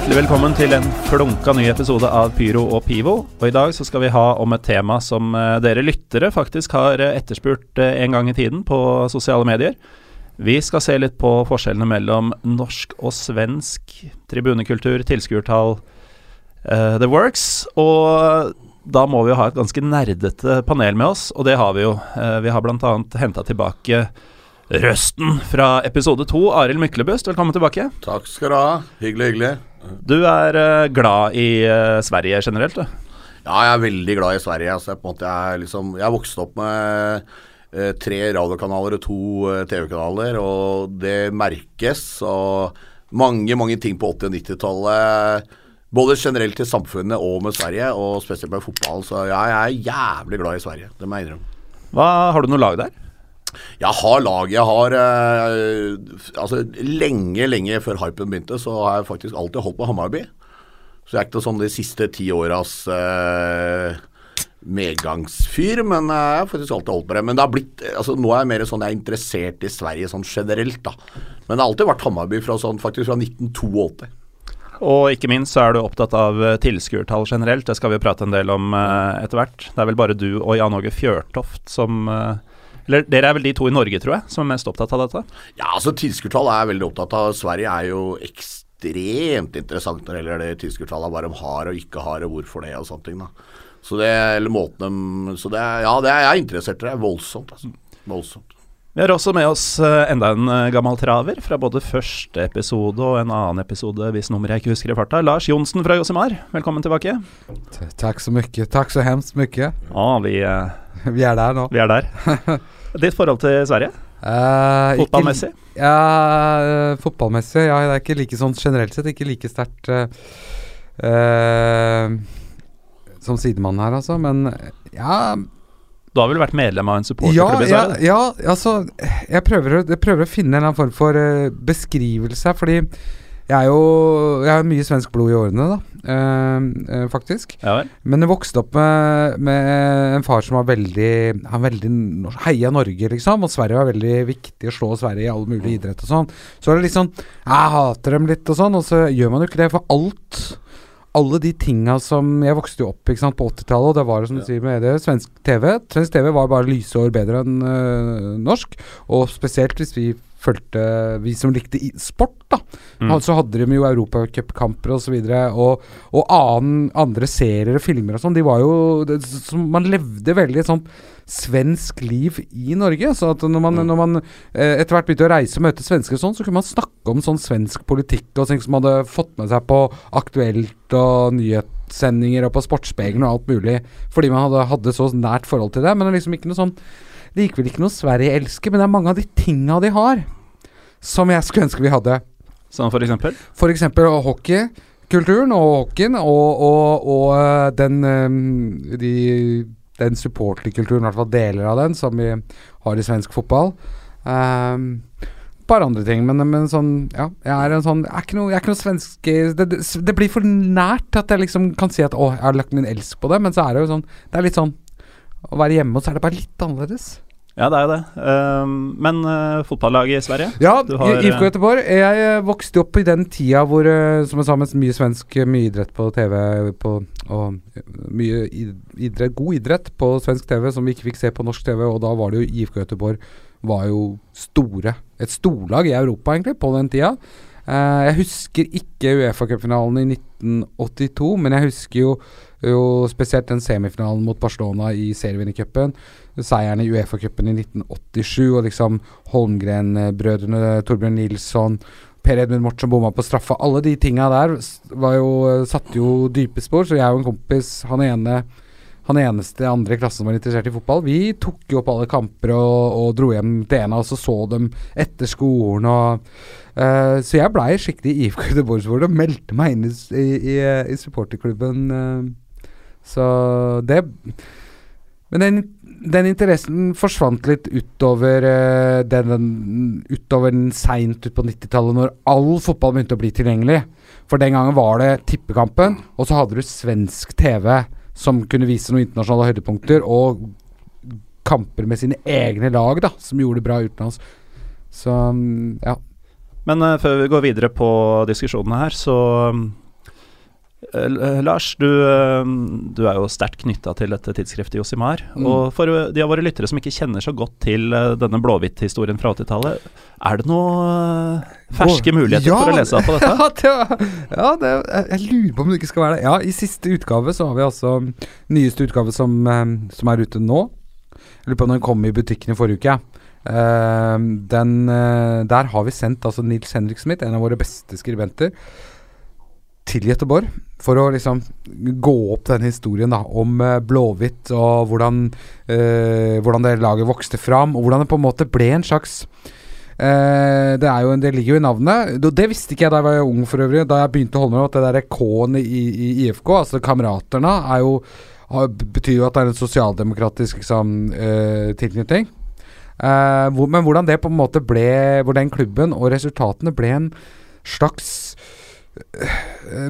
Hjertelig velkommen til en flunka ny episode av Pyro og Pivo. Og I dag så skal vi ha om et tema som eh, dere lyttere faktisk har eh, etterspurt eh, en gang i tiden på sosiale medier. Vi skal se litt på forskjellene mellom norsk og svensk tribunekultur, tilskuertall, uh, the works. Og da må vi jo ha et ganske nerdete panel med oss, og det har vi jo. Uh, vi har bl.a. henta tilbake røsten fra episode to, Arild Myklebust. Velkommen tilbake. Takk skal du ha. Hyggelig, hyggelig. Du er uh, glad i Sverige generelt, du? Ja, jeg er veldig glad i Sverige. Altså, jeg, måte, jeg, liksom, jeg vokste opp med Eh, tre radiokanaler og to eh, TV-kanaler, og det merkes. Og mange, mange ting på 80- og 90-tallet. Både generelt i samfunnet og med Sverige, og spesielt med fotball. Så ja, jeg er jævlig glad i Sverige. Det må jeg innrømme. Hva, har du noe lag der? Jeg har lag. Jeg har eh, Altså, lenge, lenge før hypen begynte, så har jeg faktisk alltid holdt på Hammarby. Så jeg er ikke sånn de siste ti åras eh, medgangsfyr, men jeg har faktisk alltid holdt på det. Men det har blitt, altså nå er jeg mer sånn jeg er interessert i Sverige sånn generelt, da. Men det har alltid vært Hammarby fra sånn, faktisk fra 1982. Og ikke minst så er du opptatt av eh, tilskuertall generelt, det skal vi prate en del om eh, etter hvert. Det er vel bare du og Jan Åge Fjørtoft som uh, eller dere er vel de to i Norge, tror jeg, som er mest opptatt av dette? Ja, altså tilskuertall er jeg veldig opptatt av. Sverige er jo ekstremt interessant når det gjelder det tilskuertallet, hva de har og ikke har, og hvorfor det og sånne ting. da. Så det, eller måten de Så det, ja, det er jeg interessert i. Det er voldsomt. Altså. Voldsomt. Vi har også med oss eh, enda en eh, gammel traver fra både første episode og en annen episode, hvis nummeret jeg ikke husker i farta. Lars Johnsen fra Josimar, velkommen tilbake. Takk så mye. Takk så hemskt mye. Ja, vi, uh, vi er der nå. Vi er der. Ditt forhold til Sverige? Uh, fotballmessig? Ikke, ja, uh, fotballmessig. Ja, det er ikke like sånn generelt sett ikke like sterkt uh, som sidemann her, altså. Men ja Du har vel vært medlem av en supporterklubb Sverige? Ja, ja, altså Jeg prøver, jeg prøver, å finne en eller annen form for beskrivelse, fordi jeg er jo Jeg har mye svensk blod i årene, da. Uh, uh, faktisk. Ja, Men jeg vokste opp med, med, en far som var veldig Han veldig heia Norge, liksom. Og Sverige var veldig viktig å slå Sverige i all mulig idrett og sånn. Så er det litt sånn Jeg hater dem litt og sånn, og så gjør man jo ikke det for alt alle de tinga som Jeg vokste jo opp sant, på 80-tallet, og det var som du ja. sier med det, svensk TV. Svensk TV var bare lysår bedre enn øh, norsk, og spesielt hvis vi fulgte Vi som likte sport, da. Mm. Så hadde de jo europacupkamper osv. Og, så og, og annen, andre serier og filmer og sånn. De var jo det, Man levde veldig sånn svensk liv i Norge. Så at når man, mm. når man eh, etter hvert begynte å reise og møte svensker og sånn, så kunne man snakke om sånn svensk politikk og ting som man hadde fått med seg på Aktuelt og nyhetssendinger og på Sportsspegelen og alt mulig, fordi man hadde, hadde så nært forhold til det. Men det er liksom ikke noe sånn Likevel ikke noe Sverige elsker, men det er mange av de tinga de har, som jeg skulle ønske vi hadde. Som for eksempel? For eksempel hockeykulturen og hockeyen og, og, og eh, den um, de den supporterkulturen, i hvert fall deler av den, som vi har i svensk fotball. Um, par andre ting, men, men, sånn Ja, jeg er en sånn Jeg er ikke noe, jeg er ikke noe svensk det, det, det, blir for nært at jeg liksom kan si at å, jeg har lagt min elsk på det, men så er det jo sånn Det er litt sånn Å være hjemme, og så er det bare litt annerledes. Ja, det er jo det. Um, men uh, fotballaget i Sverige? Ja, har, IFK Göteborg. Jeg uh, vokste opp i den tida hvor, som jeg sa, mye svensk, mye idrett på TV på, og mye idrett, god idrett på svensk TV som vi ikke fikk se på norsk TV, og da var det jo IFK Göteborg var jo store. Et storlag i Europa, egentlig, på den tida. Jeg husker ikke Uefa-cupfinalen i 1982, men jeg husker jo, jo spesielt den semifinalen mot Barcelona i serievinnercupen seieren i Uefa-cupen i 1987, og liksom Holmgren-brødrene, Torbjørn Nilsson Per Edmund Mortsen bomma på straffa. Alle de tinga der var jo, satte jo dype spor. Så jeg og en kompis, han ene han eneste andre i klassen som var interessert i fotball, vi tok jo opp alle kamper og, og dro hjem til en av oss og så dem etter skolen. Og, uh, så jeg blei skikkelig IFK Göteborgsborger og meldte meg inn i, i, i supporterklubben. Uh, så det Men den den interessen forsvant litt utover uh, den, utover den seint ut på 90-tallet, når all fotball begynte å bli tilgjengelig. For den gangen var det tippekampen, og så hadde du svensk TV som kunne vise noen internasjonale høydepunkter, og kamper med sine egne lag, da, som gjorde det bra utenlands. Så mm, ja. Men uh, før vi går videre på diskusjonene her, så uh, Lars, du, uh, du, er jo sterkt knytta til dette tidsskriftet Josimar. Mm. Og for de av våre lyttere som ikke kjenner så godt til denne Blåhvitt-historien fra 80-tallet, er det noen ferske muligheter ja, for å lese deg på dette? Ja, det, ja det, jeg lurer på om det ikke skal være det. Ja, i siste utgave så har vi altså nyeste utgave som, som er ute nå. Jeg lurer på om den kom i butikken i forrige uke. Den, der har vi sendt altså Nils Henrik Smith, en av våre beste skribenter, til Gøteborg for å liksom gå opp den historien da om uh, Blåhvitt og hvordan, hvordan det laget vokste fram, og hvordan det på en måte ble en slags det, er jo, det, ligger jo i navnet. Det visste ikke jeg da jeg var ung for øvrig. Da jeg begynte å holde med at det der K-en i, i, IFK, altså Kameraterne, er jo, betyr jo at det er en sosialdemokratisk liksom, tilknytning. Uh, hvor, men hvordan det på en måte ble Hvor den klubben og resultatene ble en slags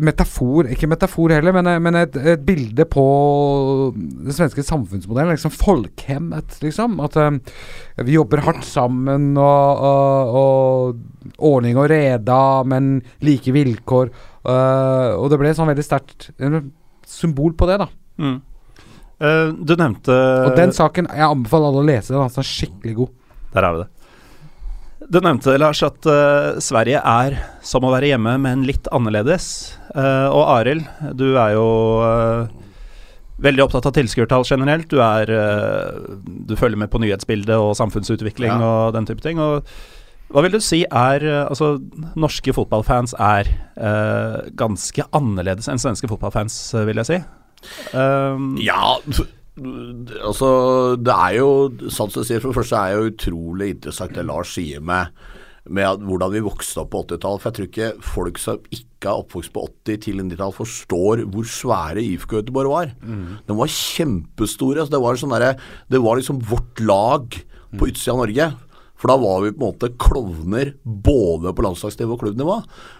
metafor Ikke metafor heller, men, men et, et, bilde på den svenske samfunnsmodellen. Liksom Folkhemmet, liksom. At um, vi jobber hardt sammen, og, og, og, ordning og reda, men like vilkår. og det ble sånn veldig sterkt symbol på det, da. Mm. Uh, du nevnte Og den saken Jeg anbefaler alle å lese den. Altså, skikkelig god. Der er vi det. Du nevnte, Lars, at uh, Sverige er som å være hjemme, men litt annerledes. Uh, og Arild, du er jo veldig opptatt av tilskuertall generelt. Du, er, du følger med på nyhetsbildet og samfunnsutvikling ja. og den type ting. Og hva vil du si er Altså, norske fotballfans er ganske annerledes enn svenske fotballfans, vil jeg si. Um, ja, altså Det er jo sant som sier, For det første er jo utrolig interessant det Lars sier med, med hvordan vi vokste opp på 80-tallet. For jeg tror ikke folk som ikke er oppvokst på 80- til 90-tall, forstår hvor svære IFK Göteborg var. Mm. Den var kjempestore. Altså det, var sånn der, det var liksom vårt lag på utsida av Norge. For da var vi på en måte klovner både på landslagsnivå og klubbnivå.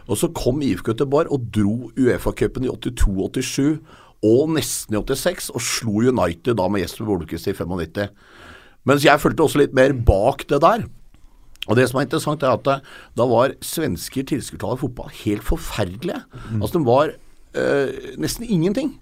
Og så kom IFK Göteborg og dro Uefa-cupen i 82-87 og nesten i 86, og slo United da med Jesper Bolkest i 95. Mens jeg fulgte også litt mer bak det der. Og det som er interessant, er at det, da var svensker tilskuertall i fotball helt forferdelige. Mm. Altså, de var øh, nesten ingenting.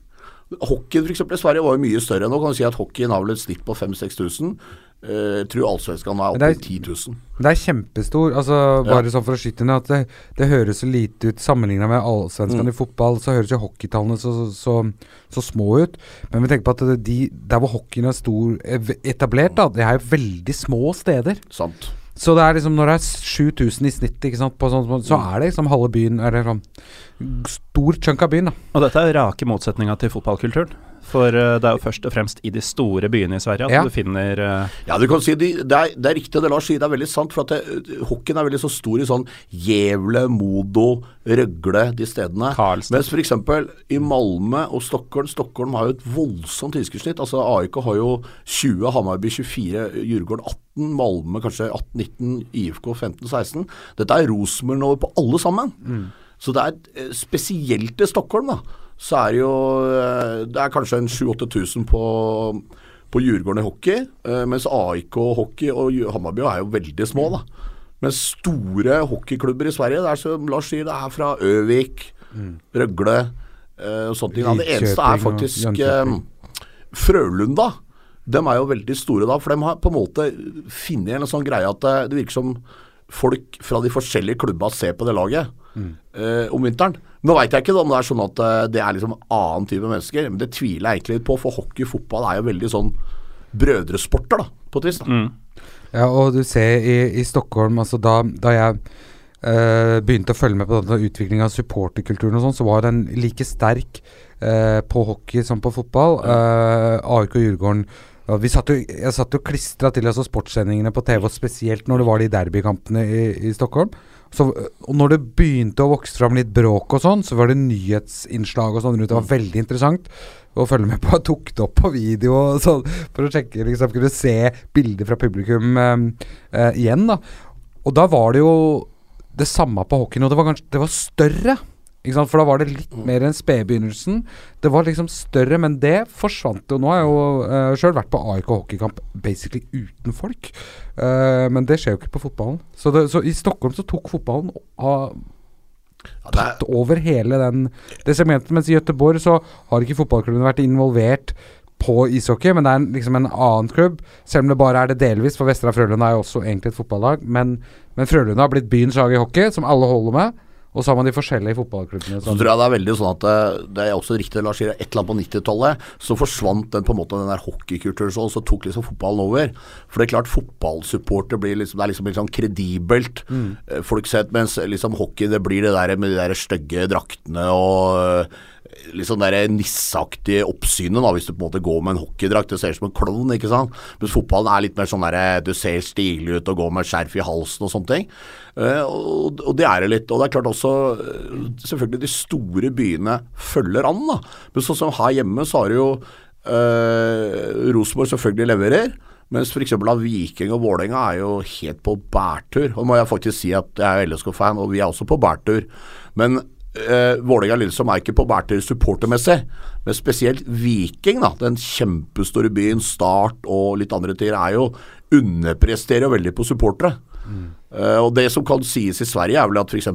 Hockeyen f.eks. i Sverige var jo mye større. Nå kan du si at hockeyen har vel et snitt på 5000-6000. Uh, tror allsvenskene er oppe i 10 000. Det er kjempestor. Altså, bare ja. sånn for å skyte ned at det, det, høres så lite ut sammenligna med allsvenskene mm. i fotball. Så høres jo hockeytallene så, så, så, små ut. Men vi tenker på at de, der hvor hockeyen er stor etablert, da, det er jo veldig små steder. Sant. Så det er liksom når det er 7000 i snitt, ikke sant, sånt, så er det liksom halve byen Eller sånn stor chunk av byen, da. Og dette er rake motsetninga til fotballkulturen. For uh, det er jo først og fremst i de store byene i Sverige at ja. du finner uh, Ja, du kan si de, det, er, det, er, riktig det Lars sier, det er veldig sant. For at det, hockeyen er veldig så stor i sånn Gjevle, Modo, Røgle, de stedene. Karlstad. Mens f.eks. i Malmö og Stockholm Stockholm har jo et voldsomt tilskuddssnitt. Altså AIK har jo 20, Hamarby 24, Djurgården 18, Malmö kanskje 18-19, IFK 15-16. Dette er Rosenborg på alle sammen. Mm. Så det er eh, spesielt i Stockholm, da så er det jo eh, Det er kanskje en 7000-8000 på, på Djurgården i hockey, eh, mens AIK hockey og Hammarby er jo veldig små, da. Men store hockeyklubber i Sverige, det er som Lars sier, det er fra Øvik. Røgle uh, og sånne ting. Det eneste er faktisk Frølunda. De er jo veldig store da, for de har på en måte funnet en sånn greie at det virker som folk fra de forskjellige klubba ser på det laget mm. uh, om vinteren. Nå veit jeg ikke om det er sånn at uh, det er liksom annen type mennesker, men det tviler jeg egentlig litt på, for hockey og fotball er jo veldig sånn brødresporter, da, på et vis. Mm. Ja, og du ser i, i Stockholm, altså da, da jeg uh, begynte å følge med på denne utviklinga av supporterkulturen og sånn, så var den like sterk uh, på hockey som på fotball. Uh, AIK og Djurgården vi satt jo, jeg satt jo klistra til altså sportssendingene på TV, og spesielt når det var de derbykampene i, i Stockholm. Så, og når det begynte å vokse fram litt bråk og sånn, så var det nyhetsinnslag og sånn rundt. Det var veldig interessant å følge med på. Jeg tok det opp på video og sånn, for å sjekke liksom, Kunne se bilder fra publikum eh, eh, igjen. da Og da var det jo det samme på hockeyen, og det var, kanskje, det var større? For da var det litt mer enn spedbegynnelsen. Det var liksom større, men det forsvant jo. Nå har jeg jo uh, sjøl vært på AIK hockeykamp basically uten folk. Uh, men det skjer jo ikke på fotballen. Så, det, så i Stockholm så tok fotballen av Ja, tatt over hele den, det segmentet. Mens i Gøteborg så har ikke fotballklubben vært involvert på ishockey, men det er liksom en annen klubb. Selv om det bare er det delvis, for Vestra Frølunda er jo også egentlig et fotballag. Men, men Frølunda har blitt byens lag i hockey, som alle holder med. Og så har man de forskjellige fotballklubbene. så tror jeg det er veldig sånn at det, det er også riktig Lars sier, et eller annet på 90-tallet så forsvant den på en måte den der hockeykulturen så, så tok liksom fotballen over. For det er klart fotballsupporter blir liksom, det er liksom sånn kredibelt. Mm. Folk sett, mens liksom hockey det blir det der med de der stygge draktene og eh, litt sånn der nisseaktige oppsynet, da, hvis du på en måte går med en hockeydrakt. Du ser ut som en klovn, ikke sant. Mens fotballen er litt mer sånn der du ser stilig ut og går med skjerf i halsen og sånne ting. Eh, og, det er det litt. Og det er klart også eh, Selvfølgelig de store byene følger an, da. Men sånn som her hjemme så har jo eh, Rosenborg selvfølgelig leverer. Mens f.eks. Viking og Vålerenga er jo helt på bærtur. Og må jeg faktisk si at jeg er LSK-fan, og vi er også på bærtur. Men eh, Vålerenga og Lillestrøm er ikke på bærtur supportermessig. Men spesielt Viking, da, den kjempestore byen, Start og litt andre ting, er jo underpresterer jo veldig på supportere. Eh, og det som kan sies i Sverige, er vel at f.eks.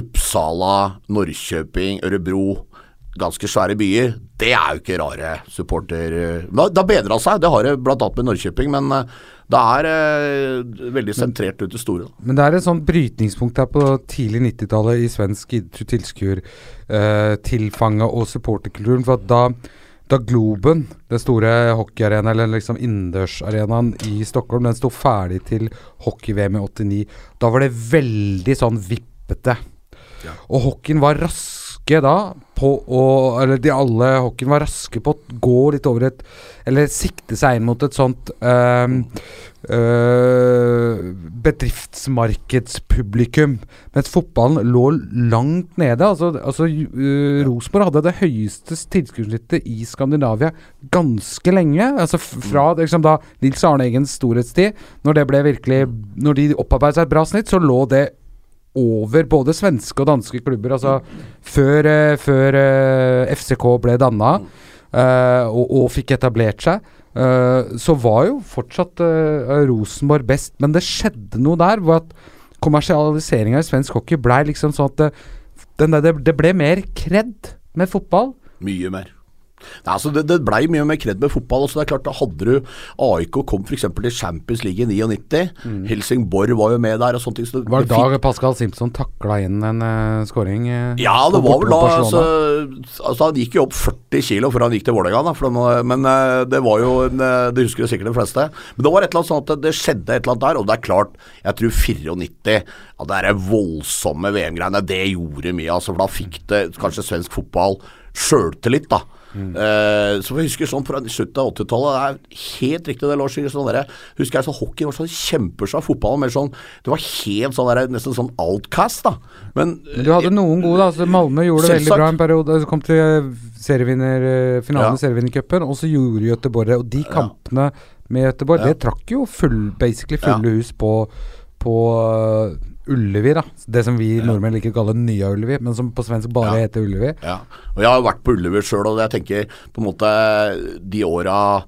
Uppsala, Norrköping, Ørebro Ganske svære byer. Det er jo ikke rare supporter... Det har bedra seg, det har det bl.a. med Norrköping, men eh, det er eh, veldig sentrert ut til store. Da. men det er et sånt brytningspunkt her på tidlig 90-tallet i svensk tilskuertilfanget og supporterkulturen. For at da da Globen, den store hockeyarenaen, eller liksom innendørsarenaen i Stockholm, den sto ferdig til hockey-VM i 89, da var det veldig sånn vippete. Ja. Og hockeyen var raske da på å Eller de alle hockeyen var raske på å gå litt over et Eller sikte seg inn mot et sånt ehm, øh, bedriftsmarkedspublikum. Mens fotballen lå langt nede. Altså, altså øh, Rosenborg hadde det høyeste tilskuddssnittet i Skandinavia ganske lenge. Altså fra liksom, da Nils Arne Eggens storhetstid, når det ble virkelig Når de opparbeidet seg et bra snitt, så lå det over både svenske og danske klubber. Altså før, eh, før eh, FCK ble danna eh, og, og fikk etablert seg, så var jo fortsatt Rosenborg best. Men det skjedde noe der hvor at kommersialiseringa i svensk hockey blei liksom sånn at det, der, det ble mer kred med fotball. Mye mer. Nei, altså det, det blei mye mer kred med fotball. Altså Det er klart, da hadde du AIK kom f.eks. til Champions League i 99. Helsingborg var jo med der og sånne ting. Så det, Var det det fikk- da Pascal Simpson takla inn en uh, skåring? Uh, Ja, det var vel da altså, altså, Han gikk jo opp 40 kilo før han gikk til Vålerenga, da, men uh, det var jo en, eh, Det husker jo sikkert de fleste. Men det var et eller annet sånn at det, det skjedde et eller annet der, og det er klart, jeg tror 94 ja, Det er voldsomme VM-greiene, det gjorde mye, altså, for da fikk det kanskje svensk fotball sjøltillit, da. Eh, så jeg husker sånn fra slutten av 80-tallet Det er helt riktig det Lars sier. Sånn der, husker jeg så Hockey var sånn kjempesvær fotball. Mer sånn, det var helt sånn der, nesten sånn outcast. da Men, Men du hadde noen gode, da. Altså, Malmö gjorde det veldig bra en periode. Så kom til eh, serievinner, eh, finalen Ja. i serievinnercupen, og så gjorde Göteborg det. Og de kampene med Göteborg, Ja. det trakk jo full, basically fulle hus på, på uh, Ullevi, da. Det som vi nordmenn liker å kalle Nya Ullevi, men som på svensk bare Ja. heter Ullevi. Ja, og jeg har vært på Ullevi sjøl, og jeg tenker på en måte de åra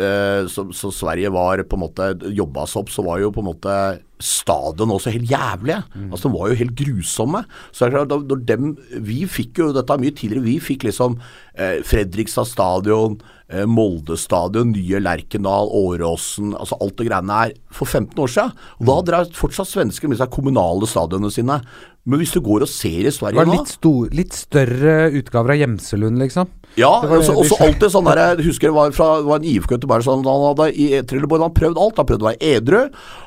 eh, som, som Sverige var på en måte jobba seg opp, så var jo på en måte stadion også helt jævlige. Altså De var jo helt grusomme. Så det er klart, da, når dem, Vi fikk jo dette mye tidligere. Vi fikk liksom eh, Fredrikstad stadion, eh, Molde stadion, nye Lerkendal, Åråsen altså Alt det greiene her for 15 år siden. Og da drar fortsatt svensker med seg kommunale stadionene sine. Men hvis du går og ser i Det Sverige var nå litt, stor, litt større utgaver av Gjemselund, liksom. Ja, og så alltid sånn der Jeg husker det var, fra, det var en IFK Göteborg sånn, Han hadde i Trelleborg han prøvd alt. Han prøvde prøvd å være edru.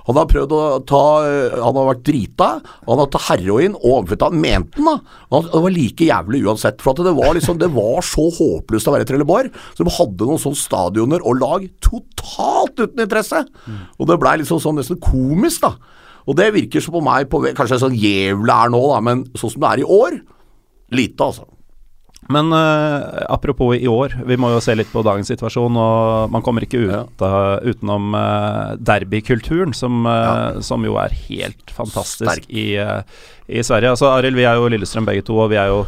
Han har prøvd å ta Han har vært drita. Han har tatt heroin og amfetamin. Mente han, da. Og det var like jævlig uansett. For at det var liksom Det var så håpløst å være i Trelleborg. Så de hadde noen sånne stadioner og lag totalt uten interesse. Og det blei liksom sånn nesten komisk, da. Og det virker så på meg på, Kanskje sånn jævlig er nå, da, men sånn som det er i år Lite, altså. Men uh, apropos i år, vi må jo se litt på dagens situasjon. Og man kommer ikke ut uh, utenom uh, derbykulturen, som, ja. som jo er helt fantastisk i, eh, i Sverige. Altså Arild, vi er jo Lillestrøm begge to, og vi er jo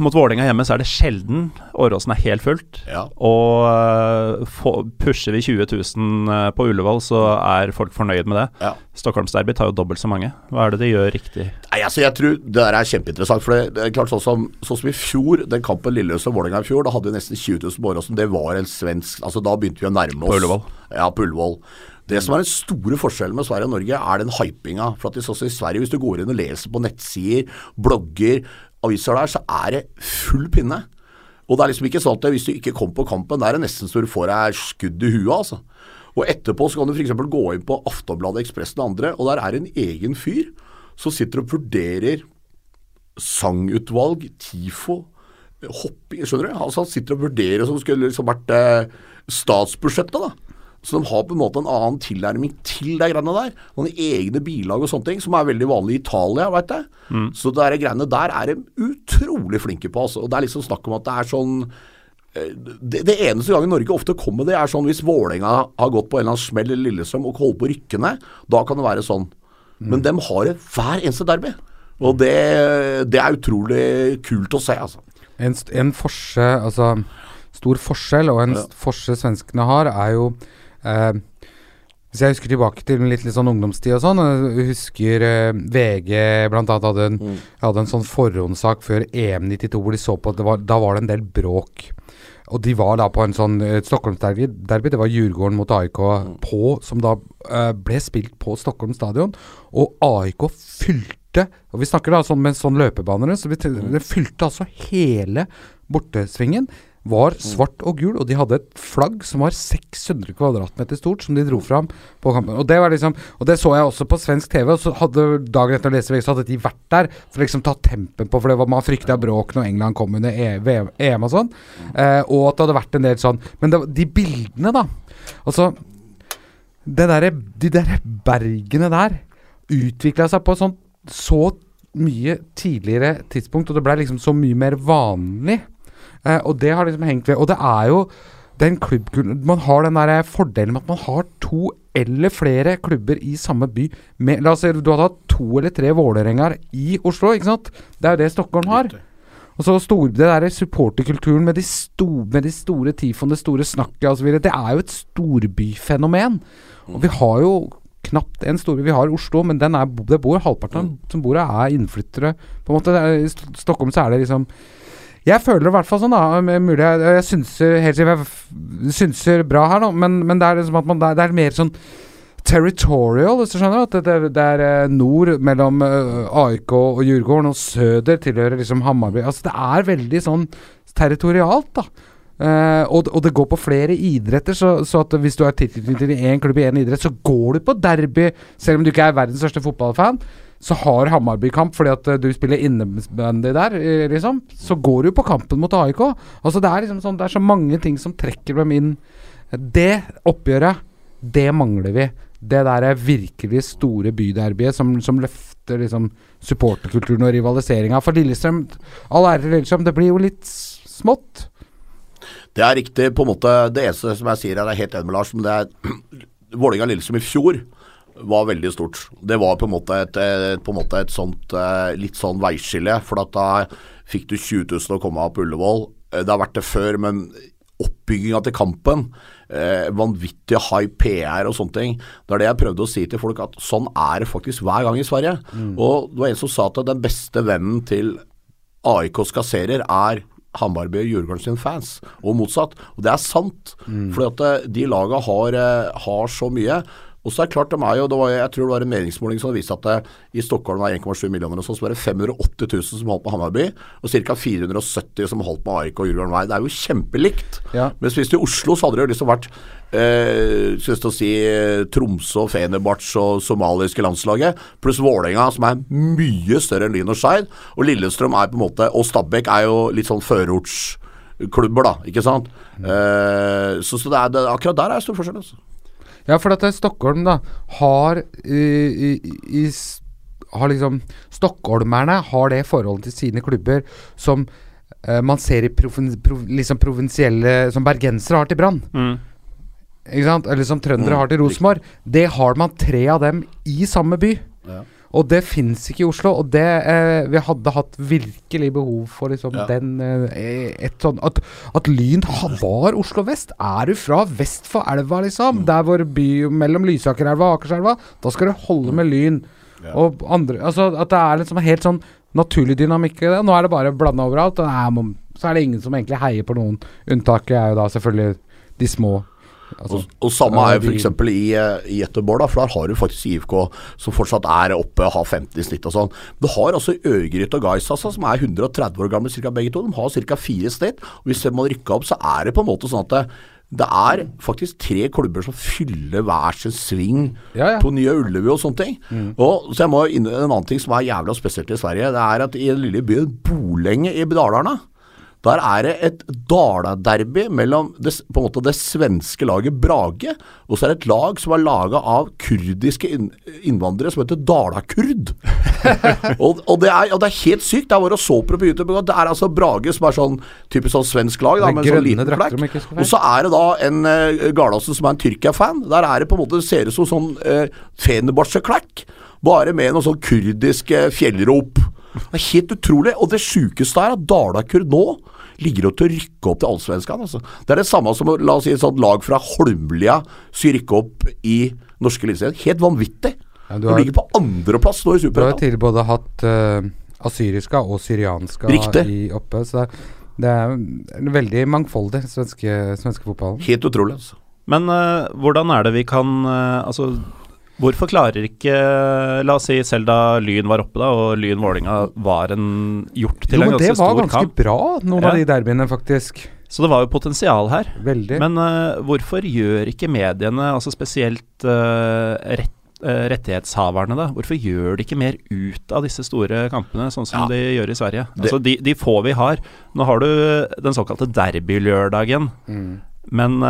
Mot Vålerenga hjemme så er det sjelden Åråsen er helt fullt. Ja. Og for, pusher vi 20 000 eh, på Ullevål, så er folk fornøyd med det. Ja. Stockholmsderby tar jo dobbelt så mange. Hva er det de gjør riktig? Nei, altså jeg tror Det der er kjempeinteressant. For det, det er klart Sånn som, sånn som i fjor, den kampen Lillestrøm-Vålerenga i fjor, da hadde vi nesten 20 000 på Åråsen. Det var en svensk Altså Da begynte vi å nærme oss. På Ullevål. Ja, på Ullevål. Det som er den store forskjellen med Sverige og Norge, er den hypinga. For at sånn i Sverige, hvis du går inn og leser på nettsider, blogger, aviser der, så er det full pinne. Og det er liksom ikke sånn at hvis du ikke kom på kampen, der er det nesten så du får deg skudd i huet, altså. Og etterpå så kan du f.eks. gå inn på Aftonbladet, Ekspressen og andre, og der er en egen fyr som sitter og vurderer sangutvalg, TIFO, hopping Skjønner du? Altså Han sitter og vurderer som skulle liksom vært eh, statsbudsjettet, da. Så de har på en måte en annen tilnærming til de greiene der. Noen egne bilag og sånne ting, som er veldig vanlig i Italia, veit jeg. Så de greiene der er de utrolig flinke på. Altså. Og det er liksom snakk om at det er sånn eh, det, det eneste gangen Norge ofte kommer med det, er sånn hvis Vålerenga har gått på en eller annen smell eller Lillestrøm og holder på å rykke ned. Da kan det være sånn. Men dem har det hver eneste derby. Og det, det er utrolig kult å se, altså. En, en forskjell, altså stor forskjell, og en Ja. forskjell svenskene har, er jo eh, Hvis jeg husker tilbake til litt, litt sånn ungdomstid og sånn, jeg husker eh, VG blant annet hadde en, hadde en sånn forhåndssak før EM 92 hvor de så på at det var, da var det en del bråk. Og de var da på en sånn uh, Stockholmsderby. Det var Djurgården mot AIK på, som da eh, ble spilt på Stockholm stadion. Og AIK fylte Og vi snakker da sånn med sånn løpebaner, så vi, det fylte altså hele bortesvingen. Var svart og gul, og de hadde et flagg som var 600 kvadratmeter stort, som de dro fram på kampen. Og det var liksom Og det så jeg også på svensk TV, og så hadde dagen etter å lese VG, så hadde de vært der for å liksom ta tempen på, for det var, man frykta bråk når England kom under E- EM og sånn. Eh, og at det hadde vært en del sånn Men det, de bildene, da. Altså det derre- De der bergene der utvikla seg på et sånt så mye tidligere tidspunkt, og det ble liksom så mye mer vanlig. Eh, og det har liksom hengt ved. Og det er jo den klubbkulturen Man har den der fordelen med at man har to eller flere klubber i samme by. Med, la oss si du hadde hatt to eller tre Vålerengaer i Oslo, ikke sant? Det er jo det Stockholm har. Og så stor, Det der supporterkulturen med de, sto, med de store tifoene, det store snakket osv. Det er jo et storbyfenomen. Og vi har jo knapt en storby. Vi har Oslo, men den er, det bor halvparten mm. som bor her, er innflyttere. På en måte, I Stockholm så er det liksom Jeg føler det i hvert fall sånn, da. Mulig jeg, jeg synser helt jeg synser bra her, nå, men, men det er liksom at man, det er, er mer sånn territorial, hvis du skjønner. At det, det, det er eh, nord mellom eh, AIK og Djurgården, og søder tilhører liksom Hammarby. Altså Det er veldig sånn territorialt, da. Uh, og, og det går på flere idretter, så, så at hvis du er tilknyttet til én klubb i én idrett, så går du på derby, selv om du ikke er verdens største fotballfan. Så har Hammarby kamp fordi at eh, du spiller innebandy der, eh, liksom. Så går du på kampen mot AIK. Altså Det er liksom sånn Det er så mange ting som trekker dem inn. Det oppgjøret, det mangler vi. Det der er virkelig store byderbyet som, som løfter liksom supporterkulturen og rivaliseringa. For Lillestrøm, all ære til Lillestrøm, det blir jo litt smått. Det er riktig. på en måte Det eneste som jeg sier her, er helt enig med Lars, men det er Vålerenga-Lillestrøm i fjor var veldig stort. Det var på en måte et, et, på en måte et sånt eh, litt sånn veiskille. For at da fikk du 20 000 å komme av på Ullevål. Eh, Det har vært det før, men oppbygginga til kampen, eh, vanvittig high PR og sånne ting. Det er det jeg prøvde å si til folk, at sånn er det faktisk hver gang i Sverige. Og det var en som sa at den beste vennen til AIKs kasserer er Hambarby og Djurgården sin fans, og motsatt. Og det er sant, fordi at eh, de laga har, eh, har så mye. Og så er det klart, de er jo, det var, jeg tror det var en meningsmåling som viste at det, i Stockholm var 1,7 millioner, og sånn, så var det 580 000 som holdt på Hammarby, og ca. 470 som holdt på AIK og Jurgården Vei. Det er jo kjempelikt. Ja. Mens hvis det i Oslo, så hadde det jo liksom vært eh, synes jeg si, eh, Tromsø, Fenerbahçe og somaliske landslaget, pluss Vålerenga, som er mye større enn Lyn og Skeid. Og Lillestrøm er på en måte Og Stabæk er jo litt sånn førortsklubber, da, ikke sant. Eh, så så det er, det, akkurat der er det stor forskjell. Altså. Ja, for at Stockholm da har i, i, i, har liksom Stockholmerne har det forholdet til sine klubber som eh, man ser i proven, prov, liksom provinsielle Som bergensere har til Brann. Mm. Eller som trøndere Mm, har til Rosenborg. Det har man tre av dem i samme by. Og det fins ikke i Oslo. Og det eh, Vi hadde hatt virkelig behov for liksom Ja. den eh, et sånn at, at Lyn var Oslo vest. Er du fra vest for elva, Mm. liksom, der hvor by mellom Lysakerelva og Akerselva, da skal du holde med Lyn. Ja. Og andre Altså at det er liksom helt sånn naturlig dynamikk i det. Nå er det bare blanda overalt. Og nei, så er det ingen som egentlig heier på noen. Unntaket er jo da selvfølgelig de små. Altså, Og, og samme er jo f.eks. i, eh, i Göteborg, da, for der har du faktisk IFK som fortsatt er oppe, har 50 i snitt og sånn. Du har altså Øgryt og Gais altså, som er 130 år gamle cirka begge to. De har ca. fire snitt. Og Hvis man må rykke opp, så er det på en måte sånn at det, det er faktisk tre klubber som fyller hver sin sving Ja, ja. på Nye Ullevi og sånne ting. Og så jeg må inn En annen ting som er jævla spesielt i Sverige, det er at i den lille byen Bolenge i Dalarna der er det et Dala-derby mellom det, på en måte det svenske laget Brage, og så er det et lag som er laga av kurdiske innvandrere som heter Dala-kurd. og, og, det er, og det er helt sykt. Jeg var og så på det på YouTube. Det er altså Brage som er sånn typisk sånn svensk lag. Da, med en sånn liten flekk. Og så er det da en uh, Gardasen som er en Tyrkia-fan. Der er det på en måte ser ut som sånn uh, Fenerbahçe-klekk, bare med noe sånn kurdisk eh, fjellrop. Det er helt utrolig. Og det sjukeste er at Dala-kurd nå ligger jo til å rykke opp til Allsvenskan. Altså. Det er det samme som la oss si et sånt lag fra Holmlia skal rykke opp i norske eliteserien. Helt vanvittig. Ja, du de har- ligger på andreplass nå i Du har tidligere både hatt uh, asyriska og syrianska Riktig. i oppe, så det, det er veldig mangfoldig svenske, svenske fotballen. Helt utrolig. altså. Men uh, hvordan er det vi kan uh, Altså, hvorfor klarer ikke La oss si selv da Lyn var oppe, da, og Lyn Vålinga var en gjort til Jo, en men det var ganske kamp. bra, noen Ja. av de derbyene, faktisk. Så det var jo potensial her. Veldig. Men uh, hvorfor gjør ikke mediene, altså spesielt uh, rett, eh, rettighetshaverne, da, hvorfor gjør de ikke mer ut av disse store kampene, sånn som Ja. de gjør i Sverige? Altså de, de få vi har. Nå har du den såkalte derbylørdagen, mm. men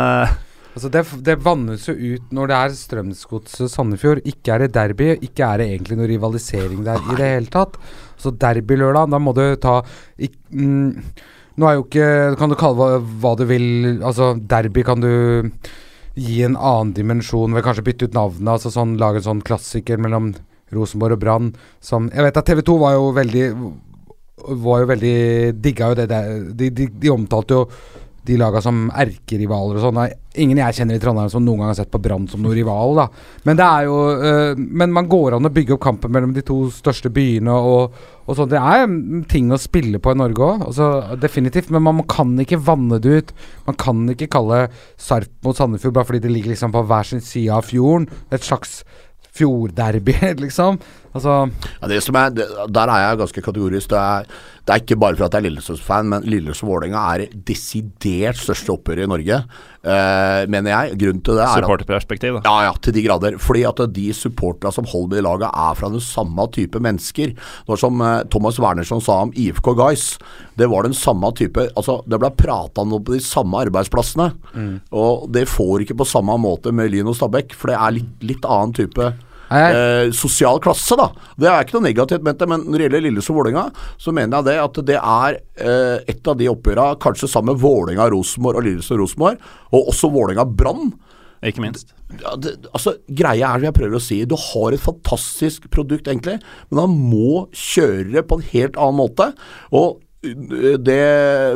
Altså det, det vannes jo ut når det er Strømsgodset Sandefjord. Ikke er det derby, ikke er det egentlig noe rivalisering der i det hele tatt. Så derbylørdag, da må du ta ikk- mm, Nå er jo ikke Kan du kalle det hva, hva du vil Altså, derby kan du gi en annen dimensjon ved kanskje bytte ut navnet. Altså sånn Lage en sånn klassiker mellom Rosenborg og Brann som Jeg vet at TV 2 var jo veldig Var jo veldig Digga jo det der. De, de, de omtalte jo de laga som erkerivaler og sånn. Ingen jeg kjenner i Trondheim som noen gang har sett på Brann som noen rival, da. Men det er jo øh, Men man går an å bygge opp kampen mellom de to største byene og, og sånn. Det er ting å spille på i Norge òg, altså, definitivt. Men man kan ikke vanne det ut. Man kan ikke kalle Sarp mot Sandefjord bare fordi det ligger liksom på hver sin side av fjorden. Et slags fjordderby, liksom. Altså Ja, det som er, det, der er jeg ganske kategorisk. Det er, det er ikke bare for at jeg er Lillestrøm-fan, men Lillestrøm-Vålerenga er desidert største oppgjøret i Norge, uh, mener jeg. Grunnen til det er supporterperspektiv, da. ja, ja, til de grader. Fordi at de supporterne som holder med i laget, er fra den samme type mennesker. Det var som uh, Thomas Wernersson sa om IFK Guys. Det var den samme type Altså, det ble prata om på de samme arbeidsplassene. Og det får ikke på samme måte med Lyn og Stabæk, for det er litt, litt annen type eh, sosial klasse, da. Det er ikke noe negativt ment, men når det gjelder Lillestrøm-Vålerenga, så mener jeg det at det er eh, et av de oppgjøra, kanskje sammen med Vålerenga-Rosenborg og Lillestrøm-Rosenborg, og også Vålerenga-Brann, Ikke minst. ja, det, altså, Greia er, som jeg prøver å si, du har et fantastisk produkt, egentlig, men han må kjøre det på en helt annen måte. Og øh, det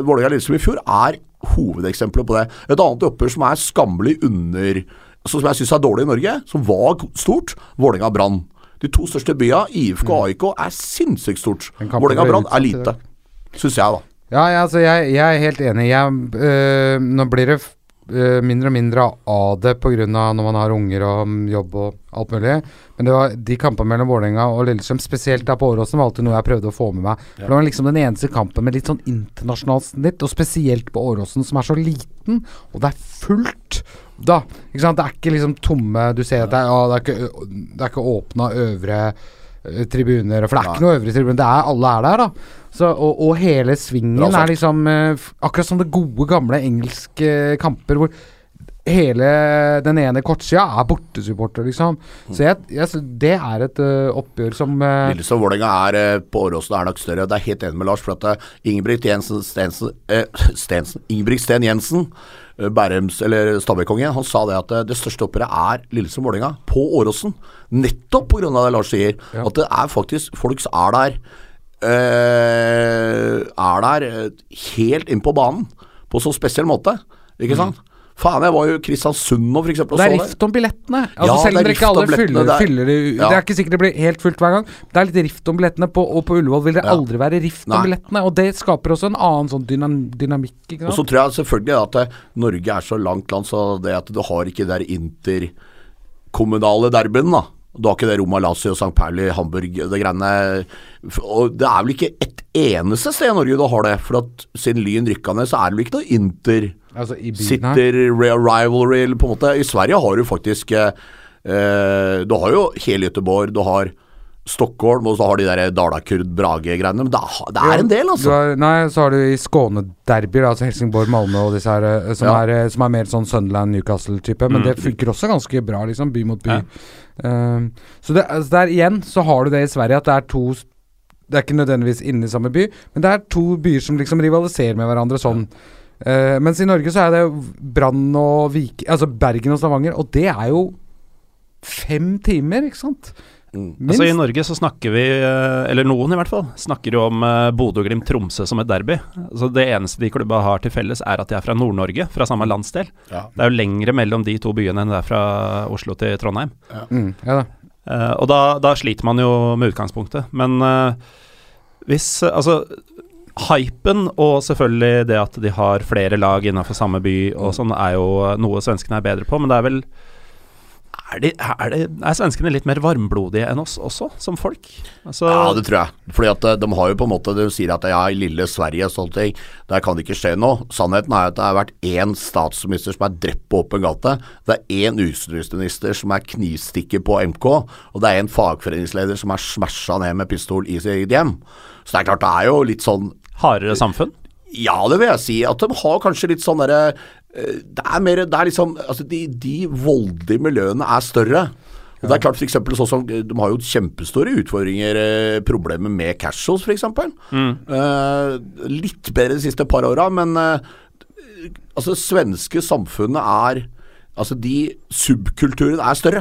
Vålerenga-Lillestrøm i fjor er hovedeksempelet på det. Et annet oppgjør som er skammelig under Som jeg syns er dårlig i Norge, som var stort, Vålerenga-Brann. De to største byene, IFK og AIK, er sinnssykt stort. Den kampen Vålerenga-Brann er lite, syns jeg, da. Ja, ja, altså jeg, jeg er helt enig. Jeg, øh, nå blir det øh, mindre og mindre av det pga. når man har unger og mm, jobb og alt mulig. Men det var de kampene mellom Vålerenga og Lillestrøm, spesielt der på Åråsen, var alltid noe jeg prøvde å få med meg. For Det var liksom den eneste kampen med litt sånn internasjonalt snitt, og spesielt på Åråsen, som er så liten, og det er fullt. Da, ikke sant? Det er ikke liksom tomme Du ser at det er, ja, det er ikke, det er ikke åpna øvre eh, tribuner, for det er ikke noe øvre tribuner. Det er alle er der, da. Så, og, og hele svingen er liksom eh, Akkurat som det gode, gamle engelske kamper hvor hele den ene kortsida er bortesupporter, liksom. Så jeg, jeg, det er et uh, oppgjør som uh, Lillestrøm-Vålerenga er uh, på Åråsen er nok større. Det er helt enig med Lars. For at eh, Ingebrigt Jensen Stensen, uh, Stensen Ingebrigt Sten Jensen, eh, Bærums eller Stabæk-kongen, han sa det at eh, det største oppgjøret er Lillestrøm-Vålerenga på Åråsen. Nettopp pga. det Lars sier. Ja. At det er faktisk folk er der øh, Er der eh, helt inn på banen på så spesiell måte. Ikke sant? Faen, jeg var jo i Kristiansund nå, eksempel. Det er rift om billettene. Altså, Ja, selv om er dere ikke alle fyller, det er- fyller det Ja. Det er ikke sikkert det blir helt fullt hver gang. Det er litt rift om billettene, på, og på Ullevål vil det Ja. aldri være rift Nei. om billettene. Og det skaper også en annen sånn dynam dynamikk. Ikke Og så tror jeg selvfølgelig at det, Norge er så langt land, så det at du har ikke der interkommunale derbyen, da. Du har ikke det Roma Lazio, St. Pauli, Hamburg, det greiene Og det er vel ikke et eneste sted i Norge du har det. For at siden Lyn rykka ned, så er det vel ikke noe Inter altså, sitter real rivalry, eller på en måte. I Sverige har du faktisk eh, eh, Du har jo hele Göteborg, du har Stockholm, og så har de der Dalakurd-Brage-greiene. Men det det er en del, altså. har, nei, så har du i Skåne-derbyer, altså Helsingborg, Malmö og disse her, eh, som, Ja. er, eh, som er mer sånn Sunderland-Newcastle-type. Men Mm. det funker også ganske bra, liksom. By mot by. Ja. Eh, så det, altså der igjen så har du det i Sverige at det er to Det er ikke nødvendigvis inne i samme by, men det er to byer som liksom rivaliserer med hverandre sånn. Uh, mens i Norge så er det Brann og Vik... Altså Bergen og Stavanger, og det er jo fem timer, ikke sant? Mm. Minst. Altså I Norge så snakker vi, eh, eller noen i hvert fall, snakker jo om eh, Bodø-Glimt-Tromsø som et derby. Så Det eneste de klubba har til felles, er at de er fra Nord-Norge, fra samme landsdel. Ja. Det er jo lengre mellom de to byene enn det er fra Oslo til Trondheim. mm, ja da. Uh, og da, da sliter man jo med utgangspunktet. Men uh, hvis Altså, hypen og selvfølgelig det at de har flere lag innenfor samme by og sånn, er jo noe svenskene er bedre på. Men det er vel Er, de, er, de, er svenskene litt mer varmblodige enn oss også, som folk? Altså, Ja, det tror jeg. Fordi at eh, de har jo på en måte De sier at ja, i lille Sverige og sånne ting, der kan det ikke skje noe. Sannheten er at det har vært én statsminister som er drept på åpen gate. Det er én utenriksminister som er knivstikker på MK, og det er en fagforeningsleder som er smasha ned med pistol i sitt eget hjem. Så det er klart, det er jo litt sånn hardere samfunn? ja, det vil jeg si. At de har kanskje litt sånn derre eh, Det er mer Det er liksom Altså, de, de voldelige miljøene er større. Og det er klart for eksempel sånn som eh, De har jo kjempestore utfordringer, eh, problemer med casuals f.eks. Eh, litt bedre de siste par åra, men eh, altså, det svenske samfunnet er Altså, de subkulturene er større.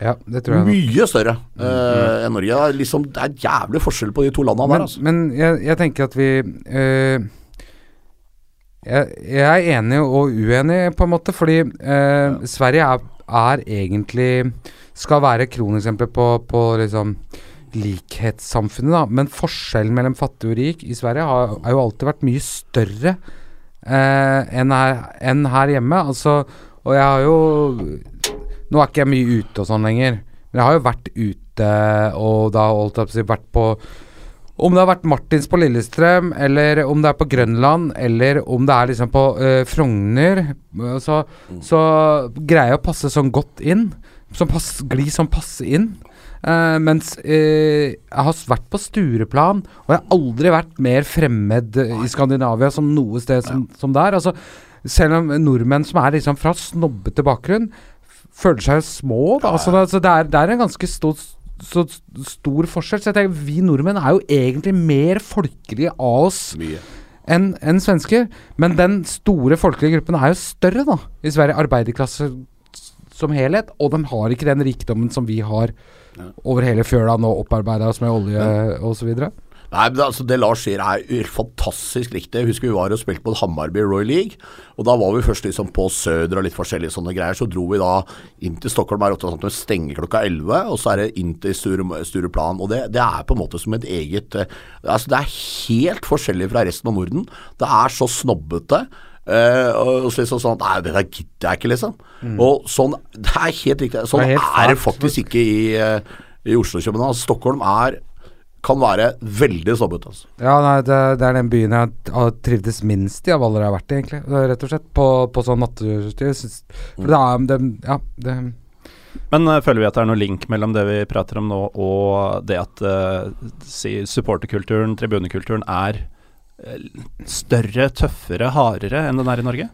Ja, det tror jeg. Mye større eh, enn Norge. Det er, liksom, det er jævlig forskjell på de to landene Men, der, altså. men jeg, jeg tenker at vi eh, jeg, jeg er enig og uenig, på en måte, fordi eh, Sverige er, er egentlig Skal være kroneksempelet på, på liksom likhetssamfunnet, da. Men forskjellen mellom fattig og rik i Sverige har, har jo alltid vært mye større eh, enn, her, enn her hjemme. Altså, og jeg har jo Nå er ikke jeg mye ute og sånn lenger, men jeg har jo vært ute og da holdt jeg på å si vært på om det har vært Martins på Lillestrøm, eller om det er på Grønland, eller om det er liksom på uh, Frogner, eh, så, så greier jeg å passe sånn godt inn. Som pass, gli sånn passe inn. Uh, mens uh, jeg har vært på Stureplan, og jeg har aldri vært mer fremmed i Skandinavia som noe sted som, som der. Altså, selv om nordmenn som er liksom fra snobbete bakgrunn, føler seg små. Da. Altså, altså, det, er, det er en ganske stor, så stor forskjell. Så jeg tenker Vi nordmenn er jo egentlig mer folkelige av oss enn en svensker. Men den store folkelige gruppen er jo større, da. I Sverige. Arbeiderklasse som helhet. Og de har ikke den rikdommen som vi har over hele fjøla nå, opparbeida oss med olje videre Nei, men det, altså, det Lars sier er fantastisk riktig. Jeg husker vi var og spilte på Hammarby Royal League. Og da var vi først liksom på Søder og litt forskjellige sånne greier. Så dro vi da inn til Stockholm her sånn at stenger klokka 11, og så er det inn til Sture, Stureplan. Og det, det er på en måte som et eget eh, Altså Det er helt forskjellig fra resten av Norden. Det er så snobbete. Uh, og så liksom sånn Nei, det der gidder jeg ikke, liksom. Og sånn Det er helt riktig. Sånn Det er, er det faktisk ikke i, eh, i Oslo og København. Altså, Stockholm er kan være veldig snobbete. Altså. Ja, nei, det, det er den byen jeg har trivdes minst i av alle jeg har vært i, egentlig. Rett og slett. På, på sånn nattestyr. For det er det, Ja, det Men uh, føler vi at det er noe link mellom det vi prater om nå, og det at uh, si, supporterkulturen, tribunekulturen, er eh, større, tøffere, hardere enn den er i Norge?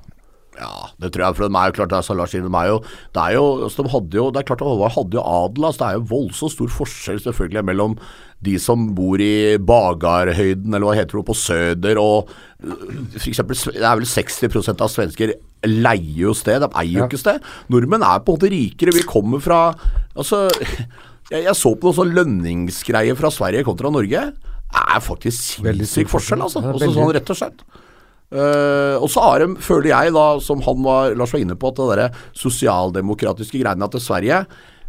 Ja, det tror jeg. For de er jo klart, det er de er jo Det er jo, altså, de hadde jo Det er klart Håvard hadde jo adel. Altså, det er jo voldsomt stor forskjell selvfølgelig mellom de som bor i Bagarhøyden, eller hva heter det, på Søder, og for eksempel, Det er vel 60% av svensker leier jo sted, de eier jo Ja. ikke sted. Nordmenn er på en måte rikere. Vi kommer fra Altså, jeg, jeg så på noen sånn lønningsgreier fra Sverige kontra Norge. Det er faktisk sinnssyk forskjell, altså. Også sånn rett og slett. Eh, og så har de, føler jeg da, som han var, Lars var inne på, at det der sosialdemokratiske greiene til Sverige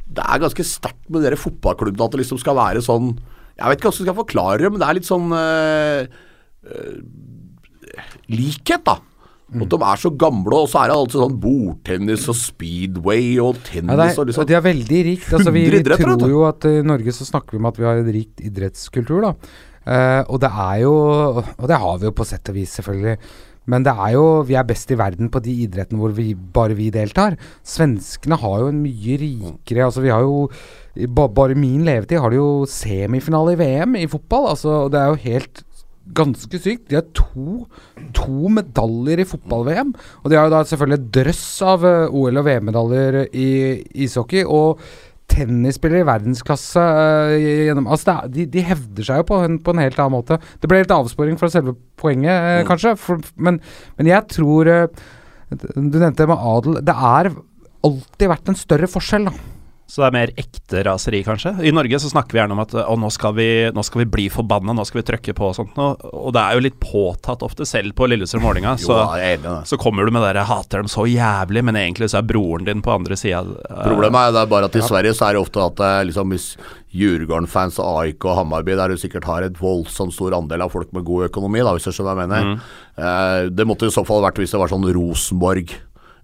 Det er ganske sterkt med dere fotballklubbene at det liksom skal være sånn Jeg vet ikke hvordan jeg skal forklare det, men det er litt sånn uh, uh, likhet, da. Mm. At de er så gamle, og så er det alltid sånn bordtennis og speedway og tennis det er, og liksom De er veldig rikt. Altså, vi, vi tror jo at i Norge så snakker vi om at vi har en rikt idrettskultur, da. Eh, og det er jo Og det har vi jo på sett og vis, selvfølgelig. Men det er jo Vi er best i verden på de idrettene hvor vi, bare vi deltar. Svenskene har jo en mye rikere Altså, vi har jo ba, Bare min levetid har de jo semifinale i VM i fotball. Altså, det er jo helt ganske sykt. De har to, to medaljer i fotball-VM. Og de har jo da selvfølgelig drøss av eh, OL- og VM-medaljer i ishockey. Og tennisspillere i verdensklasse uh, gjennom Altså er, de, de hevder seg jo på en, på en helt annen måte. Det ble litt avsporing fra selve poenget, eh, kanskje. For, men, men jeg tror uh, Du nevnte det med adel. Det er alltid vært en større forskjell, da. Så det er mer ekte raseri, kanskje. I Norge så snakker vi gjerne om at å, nå skal vi, nå skal vi bli forbanna, nå skal vi trykke på og sånt. Og, og det er jo litt påtatt ofte, selv på Lillestrøm-Vålerenga. Jo, Så, jeg så kommer du med det der 'hater dem så jævlig', men egentlig så er broren din på andre sida. Problemet er, bare at i Sverige så er det ofte at eh, liksom, hvis Djurgården-fans AIK og Hammarby der du sikkert har et voldsomt stor andel av folk med god økonomi, da, hvis du skjønner hva jeg mener. Eh, det måtte i så fall vært hvis det var sånn Rosenborg,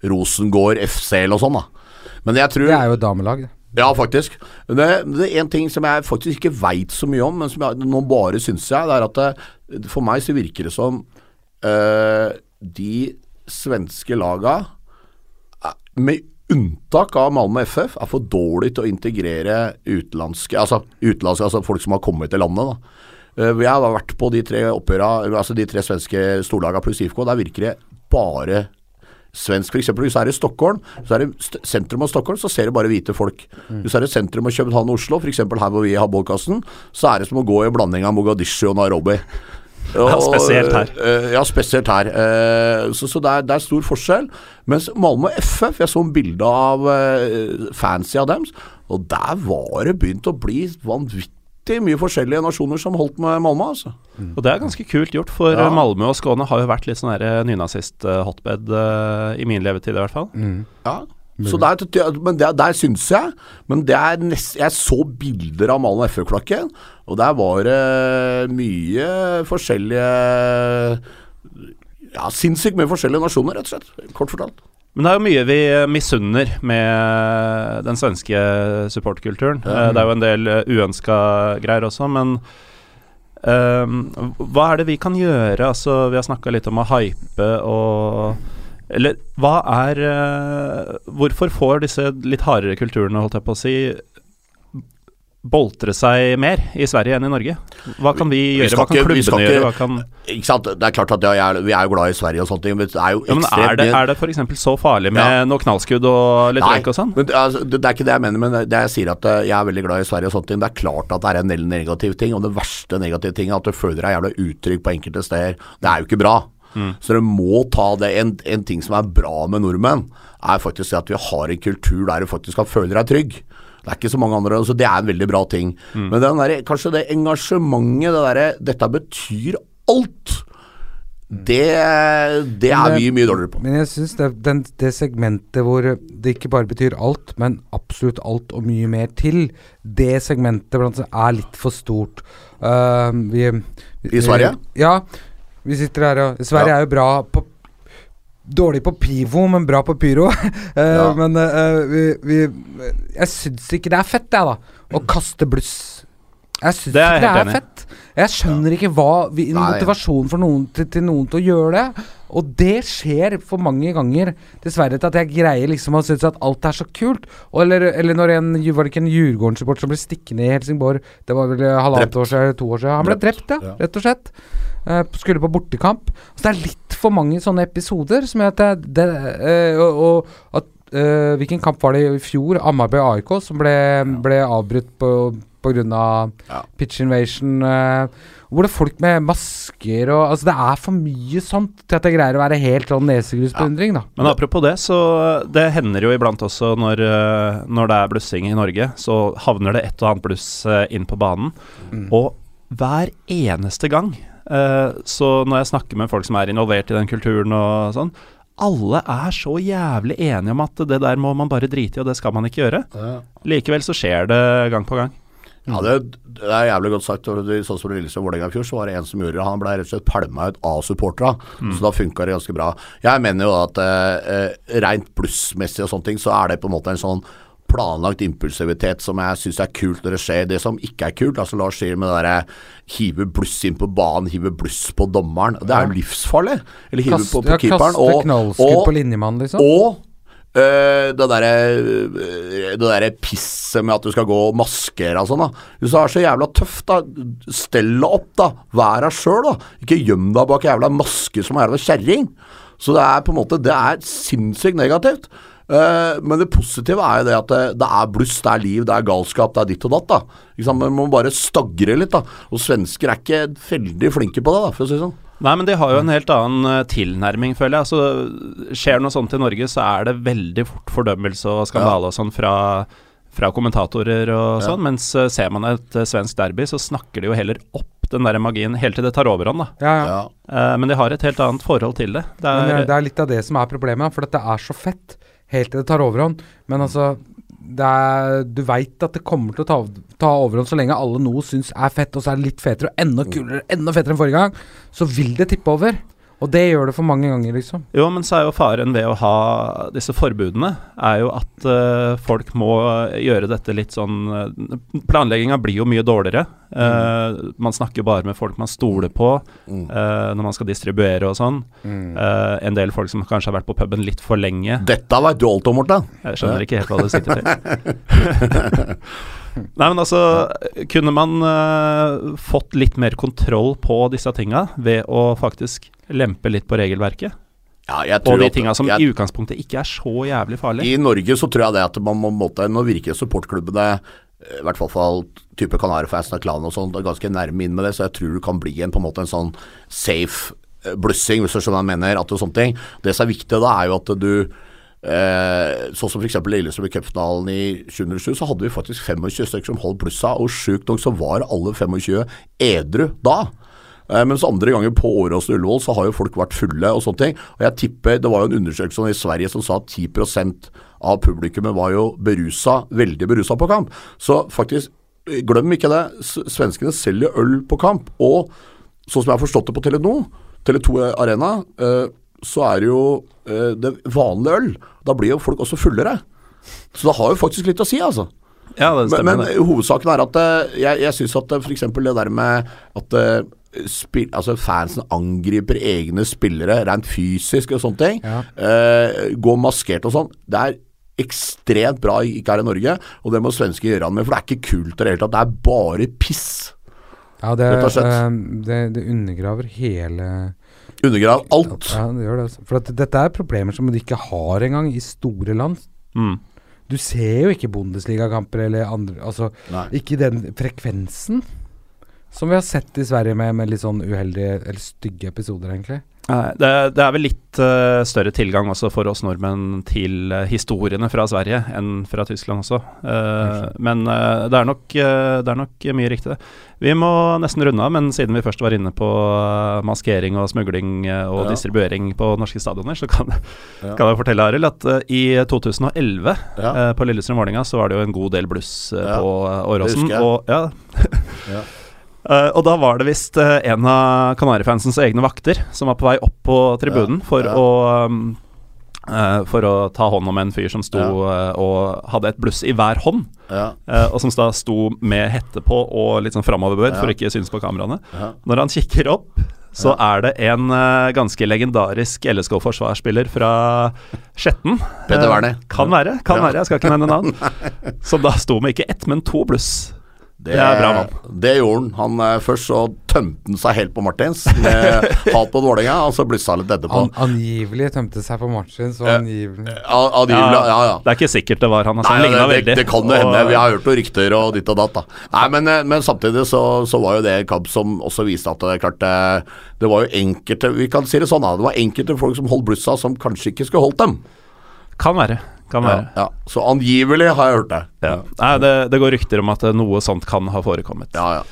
Rosengård, FC eller noe sånt. da. Men jeg tror Det er jo et damelag. det. Ja, faktisk. Det, det er en ting som jeg faktisk ikke veit så mye om, men som jeg, nå bare syns jeg, det er at det, for meg så virker det som øh, de svenske laga, eh, med unntak av Malmö FF, er for dårlig til å integrere utenlandske, altså, utenlandske, altså folk som har kommet til landet. da. Eh, Jeg har vært på de tre oppgjøra, altså de tre svenske storlaga pluss IFK. Der virker det bare svensk. Eksempel, hvis du er i Stockholm, så er det sentrum av Stockholm, så ser du bare hvite folk. Hvis du er i sentrum av København og Oslo, f.eks. her hvor vi har podkasten, så er det som å gå i blanding av Mogadishu og Nairobi. Ja, spesielt her. eh, ja, spesielt her. Eh, så så det, er, det er stor forskjell. Mens Malmö FF, jeg så en bilde av uh, fancy av dem, og der var det begynt å bli vanvittig mye forskjellige nasjoner som holdt med Malmö, altså. Og det er ganske kult gjort, for Ja. eh, Malmö og Skåne har jo vært litt sånn der nynazist-hotbed i min levetid, i hvert fall. Ja. Så der, men der, der syns jeg Men det er nest, jeg så bilder av Malmö FF-klokken, og der var det mye forskjellige Ja, sinnssykt mye forskjellige nasjoner, rett og slett. Kort fortalt. Men det er jo mye vi misunner med den svenske supportkulturen. Mm. Det er jo en del uønska greier også, men um, hva er det vi kan gjøre? Altså, vi har snakka litt om å hype og Eller hva er eh, Hvorfor får disse litt hardere kulturene, holdt jeg på å si, boltre seg mer i Sverige enn i Norge? Hva kan vi gjøre? Hva kan ikke- klubbene ikke- gjøre? Kan Ikke sant? Det er klart at ja, er, vi er jo glad i Sverige og sånne ting, men det er jo ja, men er det, er det f.eks. så farlig med Ja. noe knallskudd og litt røyk og sånn? men det, altså, det, er ikke det jeg mener, men det jeg sier at eh, jeg er veldig glad i Sverige og sånne ting. Det er klart at det er en del negative ting, og det verste negative ting er at du føler deg jævla utrygg på enkelte steder. Det er jo ikke bra. Så du må ta det. En, en ting som er bra med nordmenn, er faktisk at vi har en kultur der du faktisk kan føle deg trygg. Det er ikke så mange andre, så det er en veldig bra ting. Men den der, kanskje det engasjementet, det derre 'dette betyr alt', det, det er vi mye dårligere på. Men jeg syns det, den- det segmentet hvor det ikke bare betyr alt, men absolutt alt og mye mer til, det segmentet blant annet er litt for stort. Uh, vi, vi, I Sverige? Ja. Vi sitter her og Sverige Ja. er jo bra på Dårlig på pivo, men bra på pyro. uh, Ja. Men uh, vi, vi Jeg syns ikke det er fett, jeg, da. Å kaste bluss. Jeg syns Det er ikke det er enig fett. Jeg skjønner ikke hva vi, Nei. motivasjonen for noen til, til noen til å gjøre det. Og det skjer for mange ganger, dessverre, til at jeg greier liksom å synes at alt er så kult. Og eller, eller når en Var det ikke en Djurgården-support som ble stikkende i Helsingborg? Det var vel halvannet år siden, to år siden. Han ble Drept, drept, ja, ja. rett og slett. Eh, skulle på bortekamp. Så det er litt for mange sånne episoder som gjør at det, eh, og, at uh, Hvilken kamp var det i fjor? Amarby AIK som ble, ble avbrutt på pga. Ja. pitch invasion. hvor det er folk med masker og Altså, det er for mye sånt til at jeg greier å være helt sånn nesegrusbeundring, da. Men apropos det, så det hender jo iblant også når, når det er blussing i Norge, så havner det et og annet bluss inn på banen. Mm. Og hver eneste gang, så når jeg snakker med folk som er involvert i den kulturen og sånn, alle er så jævlig enige om at det der må man bare drite i, og det skal man ikke gjøre. Likevel så skjer det gang på gang. Ja, det, det er jævlig godt sagt. Sånn som Lillestrøm-Vålerenga i fjor, så var det en som gjorde det. Han ble rett og slett pælma ut av supportera, så da funka det ganske bra. Jeg mener jo at eh, eh, rent plussmessig og sånne ting, så er det på en måte en sånn planlagt impulsivitet som jeg syns er kult når det skjer. Det som ikke er kult, altså Lars sier med det derre hive bluss inn på banen, hive bluss på dommeren. Det er jo livsfarlig. Eller hive på, på keeperen. Og, knallskudd på linjemann, liksom. Og øh, det derre øh, der pisset med at du skal gå og maskere og sånn, da. Hvis du er så jævla tøff, da, stell deg opp, da. Vær deg sjøl, da. Ikke gjem deg bak jævla maske som er jævla kjerring. Så det er på en måte Det er sinnssykt negativt. Eh, men det positive er jo det at det, det er bluss, det er liv, det er galskap, det er ditt og datt. da Ikke? Man må bare stagre litt. da Og svensker er ikke veldig flinke på det, da for å si det sånn. Nei, men de har jo en helt annen eh, tilnærming, føler jeg. Altså, skjer noe sånt i Norge, så er det veldig fort fordømmelse og skandale og sånn fra, fra kommentatorer og Ja. sånn, mens eh, ser man et svensk derby, så snakker de jo heller opp den der magien helt til det tar overhånd, da. Ja, ja. Ja. Eh, men de har et helt annet forhold til det. Det Men er, det er litt av det som er problemet, for dette er så fett helt til det tar overhånd. Men altså det er, Du veit at det kommer til å ta, ta overhånd så lenge alle nå syns er fett, og så er det litt fetere og enda kulere, enda fetere enn forrige gang. Så vil det tippe over. Og det gjør det for mange ganger, liksom. Jo, men så er jo faren ved å ha disse forbudene, er jo at uh, folk må gjøre dette litt sånn uh, Planlegginga blir jo mye dårligere. Eh, man snakker bare med folk man stoler på Mm. uh, når man skal distribuere og sånn. Eh, en del folk som kanskje har vært på puben litt for lenge. Dette veit du alt om, Morten. Jeg skjønner ikke helt hva det sikter til. Nei, men altså Kunne man eh, fått litt mer kontroll på disse tinga ved å faktisk lempe litt på regelverket? Ja, Og de tinga som jeg, i utgangspunktet ikke er så jævlig farlige? I Norge så tror jeg det at man må måtte Nå virker supportklubbene eh, i hvert fall for type Kanarifansen og klanen og sånn, ganske nærme inn med det, så jeg tror det kan bli en på en måte en sånn safe eh, blussing, hvis du skjønner hva jeg mener. At det, er sånne ting. det som er viktig da, er jo at du eh, Sånn som f.eks. Lillestrøm i cupfinalen i 2007, så hadde vi faktisk 25 stykker som holdt blussa, og sjukt nok så var alle 25 edru da. Eh, Mens andre ganger på Åråsen og Ullevål så har jo folk vært fulle og sånne ting. Og jeg tipper, Det var jo en undersøkelse i Sverige som sa at 10% av publikummet var jo berusa, veldig berusa på kamp. Så faktisk, glem ikke det. Svenskene selger øl på kamp. Og sånn som jeg har forstått det på Tele2, Tele2 Arena, eh, så er det jo eh, det vanlige øl. Da blir jo folk også fullere. Så det har jo faktisk litt å si, altså. Ja, det Men, stemmer. men men hovedsaken er at jeg, jeg syns at f.eks. det der med at spill, altså fansen angriper egne spillere rent fysisk og sånne ting, Ja. eh, går maskert og sånn, det er ekstremt bra ikke her i Norge, og det må svensker gjøre han med, for det er ikke kult i det hele tatt. Det er bare piss. Ja, det, eh, det, det undergraver hele Undergraver alt. Ja, det gjør det. Altså. For at dette er problemer som du ikke har engang i store land. Mm. Du ser jo ikke Bundesligakamper eller andre Altså Nei. ikke den frekvensen som vi har sett i Sverige med, med litt sånn uheldige eller stygge episoder, egentlig. Det, det er vel litt uh, større tilgang også for oss nordmenn til uh, historiene fra Sverige enn fra Tyskland også. Eh, men det, er nok, det er nok mye riktig, det. Vi må nesten runde av, men siden vi først var inne på maskering og smugling og Ja. distribuering på norske stadioner, så kan, Ja. kan jeg fortelle, Arild, at i 2011 Ja. på Lillestrøm-Vålerenga så var det jo en god del bluss på Åråsen. Og, ja, Ja. Eh, og da var det visst uh, en av Kanarifansens egne vakter som var på vei opp på tribunen Ja, for ja. å um, uh, For å ta hånd om en fyr som sto eh, og hadde et bluss i hver hånd, Ja, og som da sto med hette på og litt sånn framoverbøyd Ja. for å ikke synes på kameraene. ja. Når han kikker opp, så er det en ganske legendarisk LSK-forsvarsspiller fra Skjetten. Peter Eh, Werner. Kan være, kan Ja. være, jeg skal ikke nevne navn. Som da sto med ikke ett, men to bluss. Det, Det er bra mann. Det gjorde han. han eh, først så tømte han seg helt på Martins med hat på Vålerenga, og så blussa han litt etterpå. An angivelig tømte seg på Martins, og angivelig Ja, Angivelig, ja, ja. Det er ikke sikkert det var han. Altså, Nei, han ligna det, veldig. det, det kan jo hende. Vi har hørt noen rykter og ditt og datt. da Nei, men, eh, men samtidig så, så var jo det en kamp som også viste at det er klart det, det var jo enkelte Vi kan si det sånn, da. Det var enkelte folk som holdt blussa, som kanskje ikke skulle holdt dem. Kan være. Kan være. ja. Så angivelig har jeg hørt det. Ja. Nei, det, det går rykter om at eh, noe sånt kan ha forekommet. Ja, ja.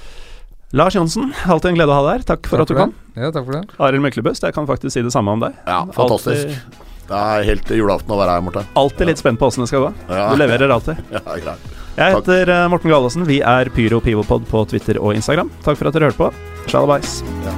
Lars Johnsen, alltid en glede å ha deg her. Takk for Takk at du for kom. Ja, takk for det. Arild Myklebust, jeg kan faktisk si det samme om deg. ja fantastisk. Altid... Det er helt julaften å være her, Morten. alltid litt spent på åssen det skal gå. Ja. Du leverer alltid. Ja, greit. Jeg heter takk. Morten Galaasen. Vi er Pyro Pivopod på Twitter og Instagram. Takk for at dere hørte på. Shalabais. Ja.